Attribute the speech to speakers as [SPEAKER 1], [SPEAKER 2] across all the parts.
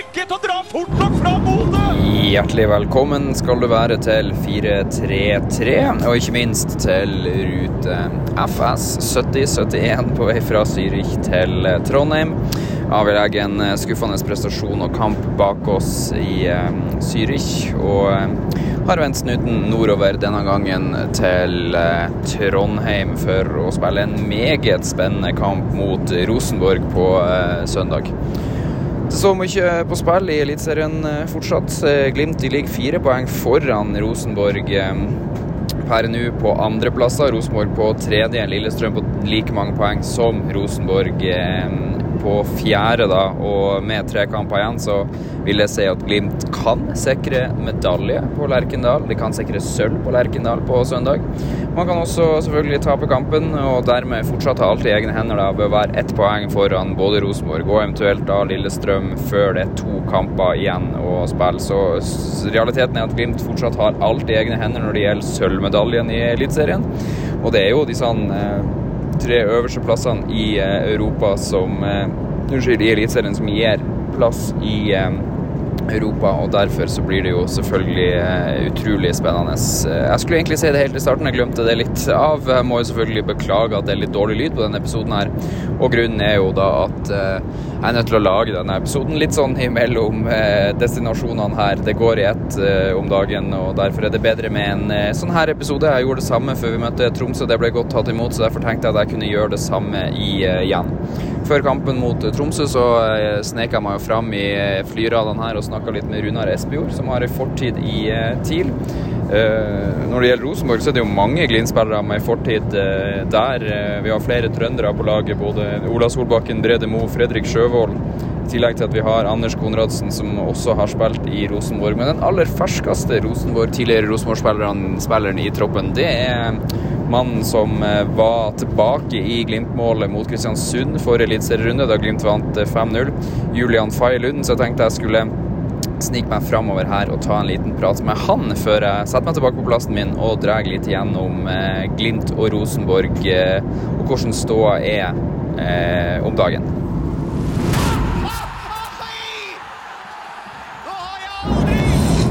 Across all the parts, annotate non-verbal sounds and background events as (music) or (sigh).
[SPEAKER 1] ikke til å dra fort nok fra Bodø!
[SPEAKER 2] Hjertelig velkommen skal du være til 433, og ikke minst til rute FS 7071 på vei fra Zürich til Trondheim. Ja, vi legger en skuffende prestasjon og kamp bak oss i eh, Zürich, og eh, har vendt snuten nordover denne gangen til eh, Trondheim for å spille en meget spennende kamp mot Rosenborg på eh, søndag. Det så mye på spill i Eliteserien eh, fortsatt. Eh, Glimt ligger fire poeng foran Rosenborg eh, per nå på andreplasser. Rosenborg på tredje, Lillestrøm på like mange poeng som Rosenborg på fjerde. da, Og med tre kamper igjen så vil jeg si at Glimt kan sikre medalje på Lerkendal. De kan sikre sølv på Lerkendal på søndag. Man kan også selvfølgelig tape kampen og dermed fortsatt ha alt i egne hender da, å være ett poeng foran både Rosenborg og eventuelt da Lillestrøm før det er to kamper igjen å spille. Så realiteten er at Glimt fortsatt har alt i egne hender når det gjelder sølvmedaljen i Eliteserien. Og det er jo de sånn eh, tre øverste plassene i eh, Europa som eh, Unnskyld, i Eliteserien som gir plass i eh, Europa, og derfor så blir det jo selvfølgelig eh, utrolig spennende. Eh, Jeg skulle egentlig si det helt i starten, jeg glemte det litt av. Jeg må jo selvfølgelig beklage at det er litt dårlig lyd på denne episoden her, og grunnen er jo da at eh, jeg er nødt til å lage denne episoden litt sånn imellom destinasjonene her. Det går i ett om dagen, og derfor er det bedre med en sånn her episode. Jeg gjorde det samme før vi møtte Tromsø, det ble godt tatt imot, så derfor tenkte jeg at jeg kunne gjøre det samme igjen. Før kampen mot Tromsø så snek jeg meg jo fram i flyradene her og snakka litt med Runar Espejord, som har en fortid i TIL. Når det gjelder Rosenborg, så er det jo mange Glimt-spillere med fortid der. Vi har flere trøndere på laget, både Ola Solbakken, Brede Mo, Fredrik Sjøvold. Tillegg til at vi har Anders Konradsen, som også har spilt i Rosenborg. Men den aller ferskeste Rosenborg, tidligere Rosenborg-spilleren i troppen, det er mannen som var tilbake i Glimt-målet mot Kristiansund for eliteserierunde, da Glimt vant 5-0. Julian Fay Lund, så jeg tenkte jeg skulle snike meg framover her og ta en liten prat med han før jeg setter meg tilbake på plassen min og drar litt gjennom eh, Glimt og Rosenborg eh, og hvordan ståa er eh, om dagen.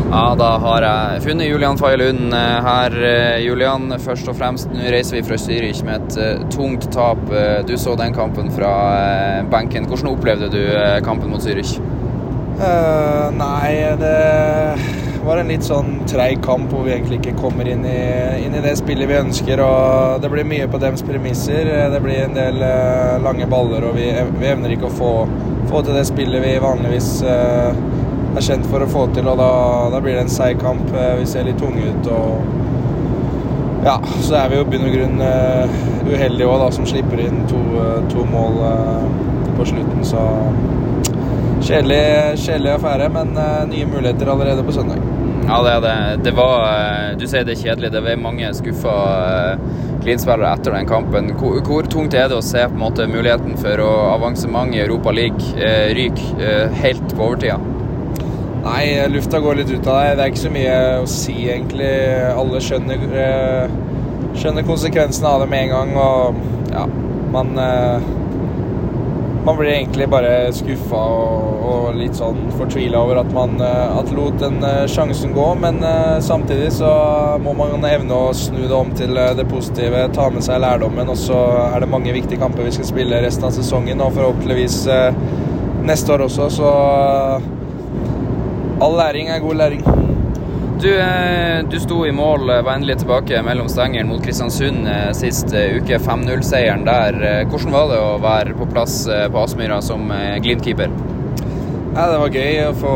[SPEAKER 2] Ja, da har jeg funnet Julian Faye Lund her. Julian, først og fremst, nå reiser vi fra Zürich med et uh, tungt tap. Du så den kampen fra benken. Hvordan opplevde du kampen mot Zürich?
[SPEAKER 3] Uh, nei, det var en litt sånn treig kamp hvor vi egentlig ikke kommer inn i, inn i, det spillet vi ønsker. og Det blir mye på dems premisser. Det blir en del uh, lange baller, og vi, vi, evner ikke å få, få til det spillet vi vanligvis uh, er kjent for å få til. og Da, da blir det en seig kamp. vi ser litt tunge ut. og ja, Så er vi jo i bunn og grunn uheldige òg, som slipper inn to, to mål på slutten. så Kjedelig, kjedelig affære, men uh, nye muligheter allerede på søndag.
[SPEAKER 2] Ja, det er det. Det var Du sier det er kjedelig. Det var mange skuffa uh, Glimt-spillere etter den kampen. Hvor, hvor, tungt er det å se på en måte muligheten for å avansement i Europa League uh, ryke uh, helt på overtida?
[SPEAKER 3] Nei, lufta går litt ut av deg. Det er ikke så mye å si, egentlig. Alle skjønner, skjønner konsekvensene av det med en gang, og ja, man man blir egentlig bare skuffa og, og, litt sånn fortvila over at man at lot den sjansen gå. Men samtidig så må man evne å snu det om til det positive, ta med seg lærdommen. Og så er det mange viktige kamper vi skal spille resten av sesongen, og forhåpentligvis neste år også. Så all læring er god læring.
[SPEAKER 2] Du, du sto i mål, var endelig tilbake mellom stengeren mot Kristiansund sist uke. 5-0-seieren der. Hvordan var det å være på plass på Aspmyra som Glimt-keeper?
[SPEAKER 3] Ja, det var gøy å få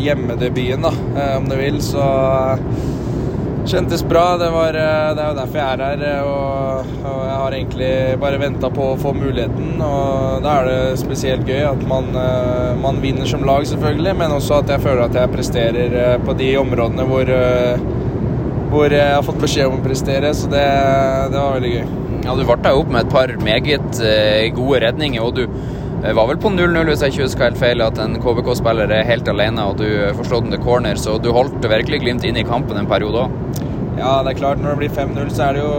[SPEAKER 3] hjemmedebuten, da, om du vil. Så kjentes bra. Det, var, eh, det er jo derfor jeg er her. eh, Og, og jeg har egentlig bare venta på å få muligheten. Og da er det spesielt gøy at man, eh, man vinner som lag, selvfølgelig, men også at jeg føler at jeg presterer på de områdene hvor, hvor jeg har fått beskjed om å prestere. Så det, det var veldig gøy.
[SPEAKER 2] Ja, Du varta opp med et par meget gode redninger, og du eh, var vel på 0-0 hvis jeg ikke husker helt feil, at en KBK-spiller er helt alene og du får den til corner, så du holdt virkelig Glimt inn i kampen en periode òg.
[SPEAKER 3] Ja, det er klart, når det blir 5-0, så er det jo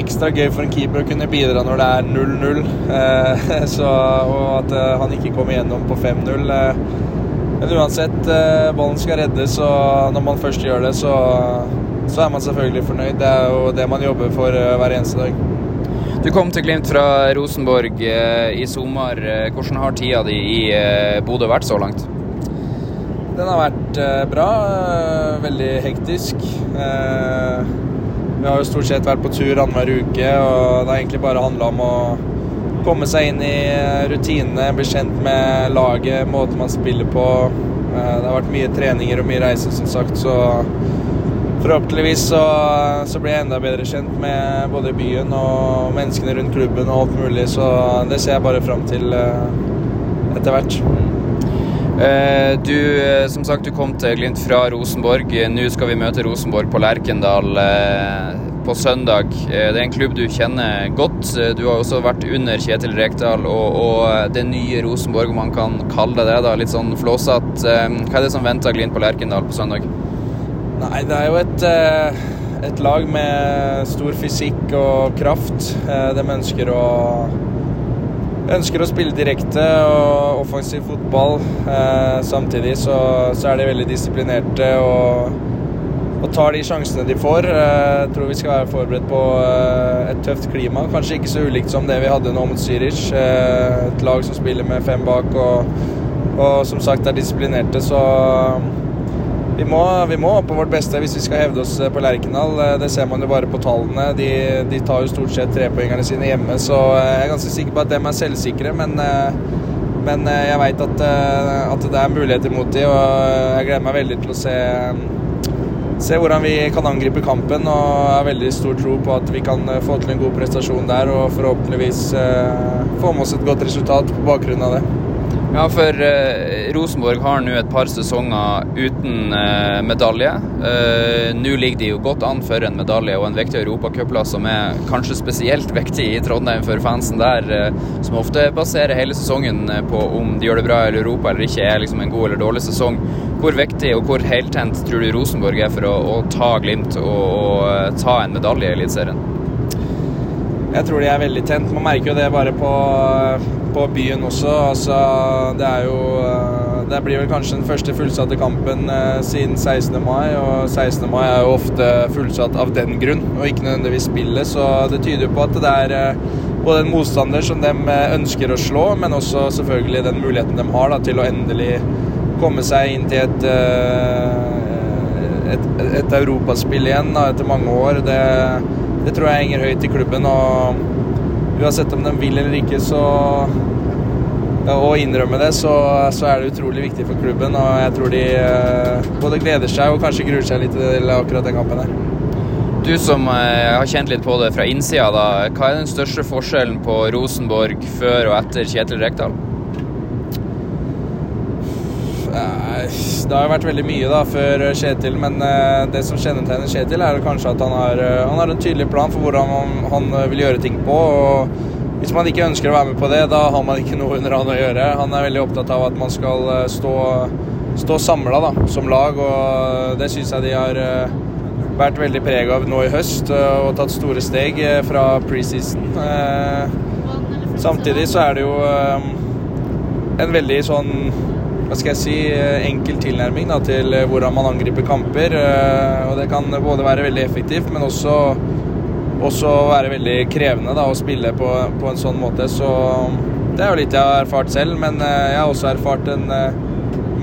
[SPEAKER 3] ekstra gøy for en keeper å kunne bidra når det er 0-0. Eh, (laughs) og at eh, han ikke kommer gjennom på 5-0. Eh, men uansett, ballen skal reddes, og når man først gjør det, så, så er man selvfølgelig fornøyd. Det er jo det man jobber for hver eneste dag.
[SPEAKER 2] Du kom til Glimt fra Rosenborg eh, i sommer. Eh, Hvordan har tida di i eh, Bodø vært så langt?
[SPEAKER 3] Den har vært bra. veldig hektisk. Vi har jo stort sett vært på tur annenhver uke, og det har egentlig bare handla om å komme seg inn i rutinene, bli kjent med laget, måten man spiller på. Det har vært mye treninger og mye reise, som sagt, så forhåpentligvis så, så blir jeg enda bedre kjent med både byen og menneskene rundt klubben og alt mulig, så det ser jeg bare fram til eh, etter hvert.
[SPEAKER 2] Eh, Du, eh, som sagt, du kom til Glimt fra Rosenborg. Nå skal vi møte Rosenborg på Lerkendal på søndag. Det er en klubb du kjenner godt. Du har også vært under Kjetil Rekdal og, og det nye Rosenborg, om man kan kalle det det. da, Litt sånn flåsete. Hva er det som venter Glimt på Lerkendal på søndag?
[SPEAKER 3] Nei, det er jo et, eh, et lag med stor fysikk og kraft. Eh, De ønsker å ønsker å spille direkte og offensiv fotball. Eh, samtidig så, så er de veldig disiplinerte og, og tar de sjansene de får. Jeg tror vi skal være forberedt på et tøft klima. Kanskje ikke så ulikt som det vi hadde nå mot Zürich. Et lag som spiller med fem bak og, og som sagt er disiplinerte, så vi må, vi må på vårt beste hvis vi skal hevde oss på Lerkendal. Eh, Det ser man jo bare på tallene. De, de tar jo stort sett trepoengerne sine hjemme, så eh, jeg er ganske sikker på at dem er selvsikre. Men, eh, men eh, jeg veit at, eh, at det er muligheter mot de, og jeg gleder meg veldig til å se, se hvordan vi kan angripe kampen. Og jeg har veldig stor tro på at vi kan eh, få til en god prestasjon der, og forhåpentligvis eh, få med oss et godt resultat på bakgrunn av det.
[SPEAKER 2] Ja, for eh, Rosenborg har nå et par sesonger uten eh, medalje. Eh, nå ligger de jo godt an for en medalje og en viktig europacupplass som er kanskje spesielt viktig i Trondheim for fansen der, eh, som ofte baserer hele sesongen eh, på om de gjør det bra i Europa eller ikke, er liksom en god eller dårlig sesong. Hvor viktig og hvor heltent tror du Rosenborg er for å, å ta Glimt og, og eh, ta en medalje i Eliteserien?
[SPEAKER 3] Jeg tror de er veldig tent. Man merker jo det bare på, på byen også. Altså, det er jo Det blir vel kanskje den første fullsatte kampen eh, siden 16. mai, og 16. mai er jo ofte fullsatt av den grunn, og ikke nødvendigvis spillet, så det tyder jo på at det er eh, både en motstander som de eh, ønsker å slå, men også selvfølgelig den muligheten de har da, til å endelig komme seg inn til et eh, et, et europaspill igjen da, etter mange år. Det, det tror jeg henger høyt i klubben. Og uansett om de vil eller ikke, så Å innrømme det, så, så er det utrolig viktig for klubben. Og jeg tror de eh, både gleder seg og kanskje gruer seg litt til akkurat den kampen her.
[SPEAKER 2] Du som eh, har kjent litt på det fra innsida, da, hva er den største forskjellen på Rosenborg før og etter Kjetil Rekdal?
[SPEAKER 3] Det har jo vært veldig mye da før Kjetil, men eh, det som kjennetegner Kjetil, er kanskje at han har, eh, han har en tydelig plan for hvordan han, han vil gjøre ting på. og Hvis man ikke ønsker å være med på det, da har man ikke (laughs) noe under han å gjøre. Han er veldig opptatt av at man skal eh, stå, stå samla som lag, og det syns jeg de har eh, vært veldig preg av nå i høst eh, og tatt store steg eh, fra preseason. Eh, Samtidig så er det jo eh, en veldig sånn hva skal jeg si, eh, enkel tilnærming da, til eh, hvordan man angriper kamper. eh, Og det kan både være veldig effektivt, men også, også være veldig krevende da, å spille på, på en sånn måte. Så det er jo litt jeg har erfart selv, men jeg har også erfart den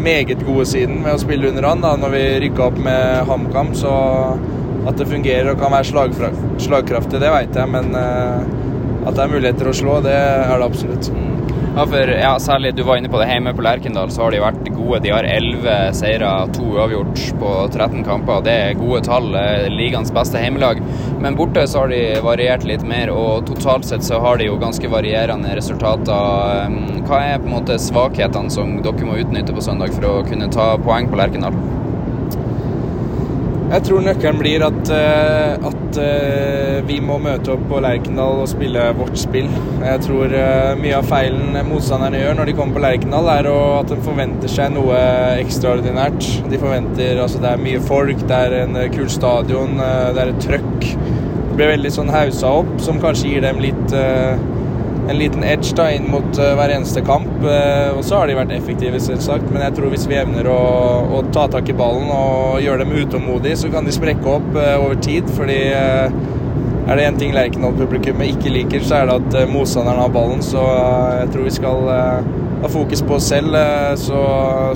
[SPEAKER 3] meget gode siden med å spille under han da når vi rykka opp med HamKam. Så at det fungerer og kan være slagkraftig, det veit jeg, men at det er muligheter å slå, det er det absolutt.
[SPEAKER 2] Ja, for ja, særlig du var inne på det hjemme på Lerkendal, så har de vært gode. De har 11 seire, to uavgjort på 13 kamper. Det er gode tall. Ligaens beste heimelag. Men borte så har de variert litt mer, og totalt sett så har de jo ganske varierende resultater. Hva er på en måte svakhetene som dere må utnytte på søndag for å kunne ta poeng på Lerkendal?
[SPEAKER 3] Jeg tror nøkkelen blir at, eh, at eh, vi må møte opp på Lerkendal og spille vårt spill. Jeg tror eh, mye av feilen motstanderne gjør når de kommer på Lerkendal, er at de forventer seg noe ekstraordinært. De forventer altså Det er mye folk, det er en kul stadion, det er et trøkk. Det blir veldig sånn hausa opp, som kanskje gir dem litt en liten edge da, inn mot eh, hver eneste kamp. Eh, og så har de vært effektive, selvsagt. Men jeg tror hvis vi evner å, å ta tak i ballen og gjøre dem utålmodige, så kan de sprekke opp eh, over tid. Fordi er det én ting Lerkendal-publikummet ikke liker, så er det at motstanderen har ballen. Så jeg tror vi skal ha fokus på oss selv. så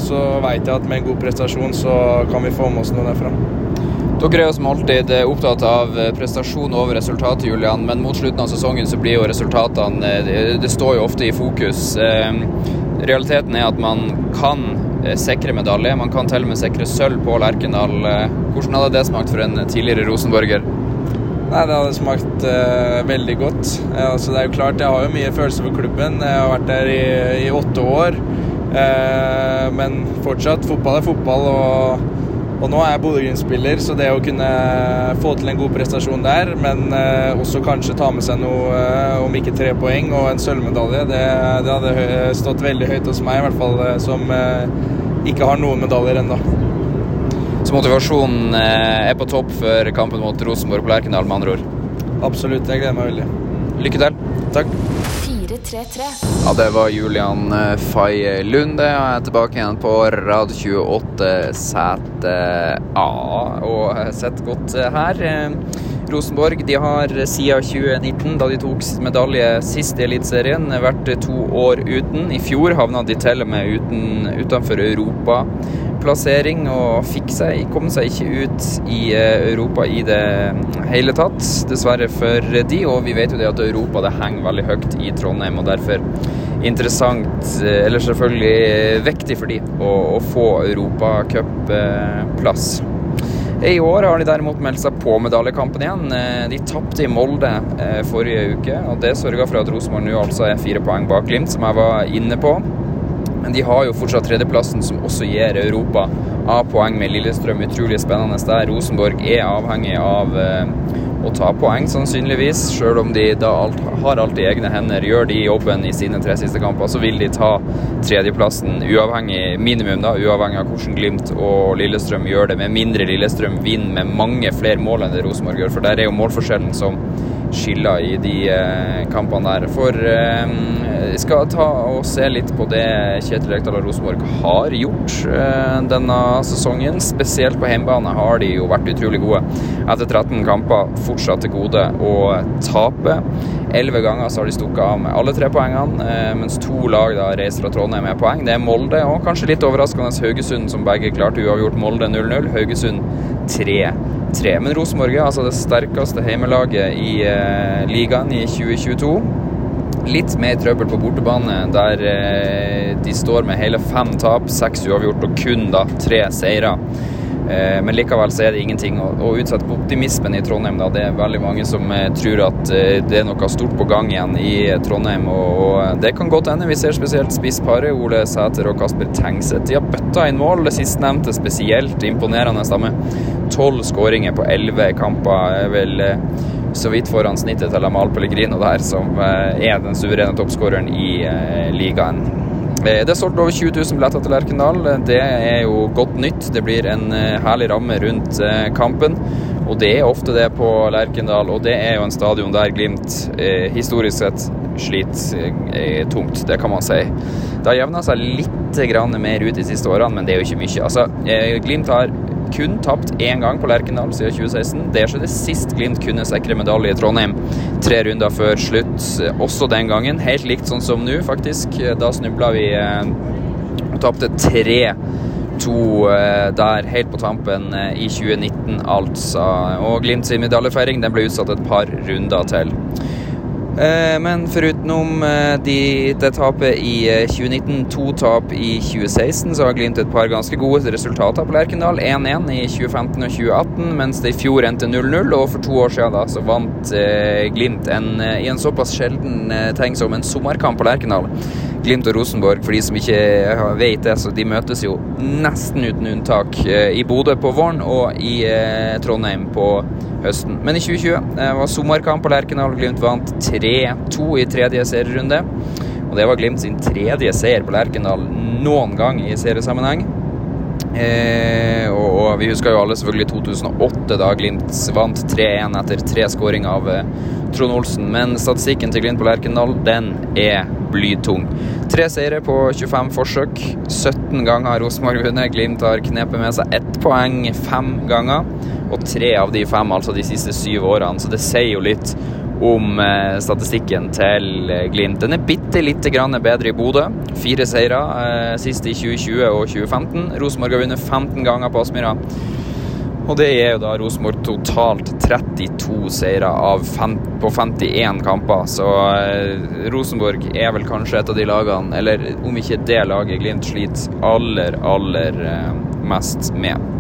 [SPEAKER 3] så veit jeg at med en god prestasjon så kan vi få med oss noe derfra.
[SPEAKER 2] Dere er jo som alltid eh, opptatt av eh, prestasjon over resultat, Julian, men mot slutten av sesongen så blir jo resultatene eh, Det, står jo ofte i fokus. Eh, realiteten er at man kan sikre medalje. Man kan til og med sikre sølv på Lerkendal. Hvordan hadde det smakt for en tidligere Rosenborger?
[SPEAKER 3] Nei, det hadde smakt uh, veldig godt. Uh, altså, det er jo klart, Jeg har jo mye følelser for klubben. Jeg har vært der i, i åtte år. Uh, men fortsatt, fotball er fotball. Og, og nå er jeg Bodø-Glimt-spiller, så det å kunne få til en god prestasjon der, men eh, også kanskje ta med seg noe, eh, om ikke tre poeng og en sølvmedalje, det, det hadde stått veldig høyt hos meg, i hvert fall eh, som ikke har noen medaljer ennå.
[SPEAKER 2] Så motivasjonen er på topp før kampen mot Rosenborg på Lerkendal, med andre ord.
[SPEAKER 3] Absolutt. Jeg gleder meg veldig.
[SPEAKER 2] Lykke til.
[SPEAKER 3] Takk.
[SPEAKER 4] 433.
[SPEAKER 2] Ja, det var Julian eh, Faye Lunde, og jeg er tilbake igjen på rad 28 sete A. Og sett sitter godt eh, her. Eh, Rosenborg de har siden 2019, da de tok medalje sist i Eliteserien, vært to år uten. I fjor havna de til og med uten, utenfor europaplassering og fikk seg, kom seg ikke ut i eh, Europa i det hele tatt, dessverre for de. Og vi vet jo det at Europa det henger veldig høyt i Trondheim, og derfor interessant, eh, eller selvfølgelig viktig for de å, å få europacupplass. I år har de derimot meldt seg på medaljekampen igjen. Eh, De tapte i Molde eh, forrige uke, og det sørga for at Rosenborg nå altså er fire poeng bak Glimt, som jeg var inne på. Men de har jo fortsatt tredjeplassen, som også gir Europa av poeng med Lillestrøm. Utrolig spennende der. Rosenborg er avhengig av eh, å ta poeng, sannsynligvis. Selv om de da alt, har alt i egne hender, gjør de jobben i sine tre siste kamper, så vil de ta tredjeplassen uavhengig minimum, da, uavhengig av hvordan Glimt og Lillestrøm gjør det. Med mindre Lillestrøm vinner med mange flere mål enn det Rosenborg gjør, for der er jo målforskjellen som skiller i de eh, kampene der. For eh, vi skal ta og se litt på det Kjetil Rekdal og Rosenborg har gjort eh, denne sesongen. Spesielt på hjemmebane har de jo vært utrolig gode. Etter 13 kamper fortsatt til gode å tape. Elleve ganger så har de stukket av med alle tre poengene, eh, mens to lag da reiser fra Trondheim med poeng. Det er Molde og kanskje litt overraskende Haugesund, som begge klarte uavgjort. Molde 0-0, Haugesund 3-3. Men Rosenborg er altså det sterkeste heimelaget i eh, ligaen i 2022. Litt mer trøbbel på bortebane, der eh, de står med hele fem tap, seks uavgjort og kun da tre seire. Eh, men likevel så er det ingenting å, å utsette på optimismen i Trondheim. Da. Det er veldig mange som eh, tror at eh, det er noe stort på gang igjen i eh, Trondheim. Og, og det kan godt hende. Vi ser spesielt spissparet Ole Sæter og Kasper Tengseth. De har bøtta inn mål. Det sistnevnte spesielt imponerende. Med tolv skåringer på elleve kamper. er vel eh, så vidt foran snittet til Amal Pellegrino der, som eh, er den suverene toppskåreren i eh, ligaen. Det er solgt over 20 000 billetter til Lerkendal. Det er jo godt nytt. Det blir en herlig ramme rundt kampen. Og det er ofte det på Lerkendal, og det er jo en stadion der Glimt eh, historisk sett sliter tungt, det kan man si. Det har jevna seg litt mer ut de siste årene, men det er jo ikke mye. Altså, eh, Glimt har kun tapt én gang på Lerkendal siden 2016. Det det sist Glimt kunne sikre medalje i Trondheim. Tre runder før slutt, eh, også den gangen. Helt likt sånn som nå, faktisk. Da snubla vi eh, og tapte 3-2 eh, der helt på tampen eh, i 2019, altså. Og Glimt sin medaljefeiring den ble utsatt et par runder til. Eh, men forutenom eh, de, det tapet i eh, 2019, to tap i 2016, så har Glimt et par ganske gode resultater på Lerkendal. 1-1 i 2015 og 2018, mens det i fjor endte 0-0. Og for to år siden da, så vant eh, Glimt en, i en såpass sjelden tegn som en sommerkamp på Lerkendal. Glimt og Rosenborg, for de som ikke vet det, så de møtes jo nesten uten unntak i Bodø på våren og i Trondheim på høsten. Men i 2020 eh, var sommerkamp på Lerkendal. Glimt vant 3-2 i tredje serierunde. Og det var Glimt sin tredje seier på Lerkendal noen gang i seriesammenheng. Eh, og, vi husker jo alle selvfølgelig 2008, da Glimt vant 3-1 etter tre skåringer av eh, Trond Olsen. Men statistikken til Glimt på Lerkendal, den er blytung. Tre seire på 25 forsøk. 17 ganger har Rosenborg vunnet. Glimt har knepet med seg ett poeng fem ganger og tre av de fem altså de siste syv årene. Så det sier jo litt om eh, statistikken til eh, Glimt. Den er bitte lite grann bedre i Bodø. Fire seire, eh, sist i 2020 og 2015. Rosenborg har vunnet 15 ganger på Aspmyra. Og det er jo da Rosenborg totalt 32 seire på 51 kamper. Så Rosenborg er vel kanskje et av de lagene, eller om ikke det laget Glimt sliter aller, aller mest med.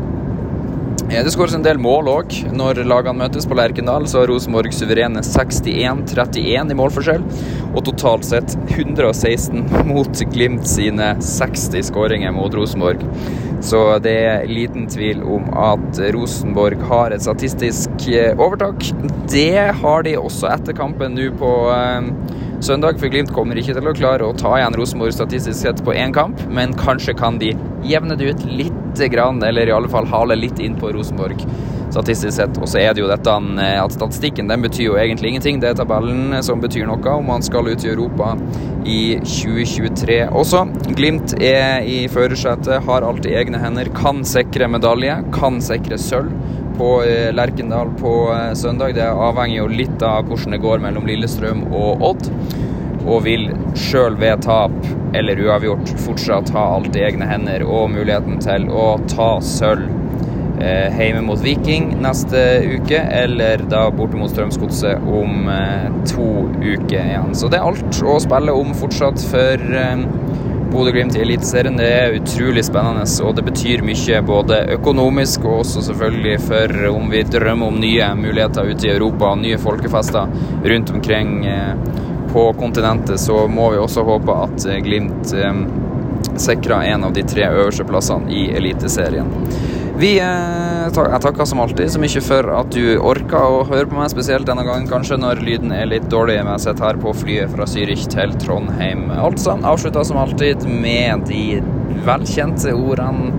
[SPEAKER 2] Det skåres en del mål òg når lagene møtes på Lerkendal. Så har Rosenborg suverene 61-31 i målforskjell. Og totalt sett 116 mot Glimt sine 60 skåringer mot Rosenborg. Så det er liten tvil om at Rosenborg har et statistisk eh, overtak. Det har de også etter kampen nå på eh, søndag, for Glimt kommer ikke til å klare å ta igjen Rosenborg statistisk sett på én kamp, men kanskje kan de jevne det ut litt grann, eller i alle fall hale litt inn på Rosenborg statistisk sett. Og så er det jo dette eh, at statistikken den betyr jo egentlig ingenting. Det er tabellen som betyr noe om man skal ut i Europa i 2023 også. Glimt er i førersetet, har alt i egne hender, kan sikre medalje, kan sikre sølv på eh, Lerkendal på eh, søndag. Det avhenger jo litt av hvordan det går mellom Lillestrøm og Odd og vil sjøl ved tap eller uavgjort fortsatt ha alt i egne hender og muligheten til å ta sølv eh, hjemme mot Viking neste uke, eller da borte mot Strømsgodset om eh, to uker igjen. Så det er alt å spille om fortsatt for eh, Bodø-Glimt i Eliteserien. Det er utrolig spennende, og det betyr mye både økonomisk og også selvfølgelig for om vi drømmer om nye muligheter ute i Europa nye folkefester rundt omkring. Eh, på kontinentet, så må vi også håpe at eh, Glimt eh, sikrer en av de tre øverste plassene i Eliteserien. Vi, eh, jeg takker som alltid så mye for at du orka å høre på meg, spesielt denne gangen kanskje når lyden er litt dårlig. Men jeg sitter her på flyet fra Zürich til Trondheim. Altså avslutta som alltid med de velkjente ordene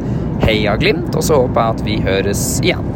[SPEAKER 2] 'Heia Glimt', og så håper jeg at vi høres igjen.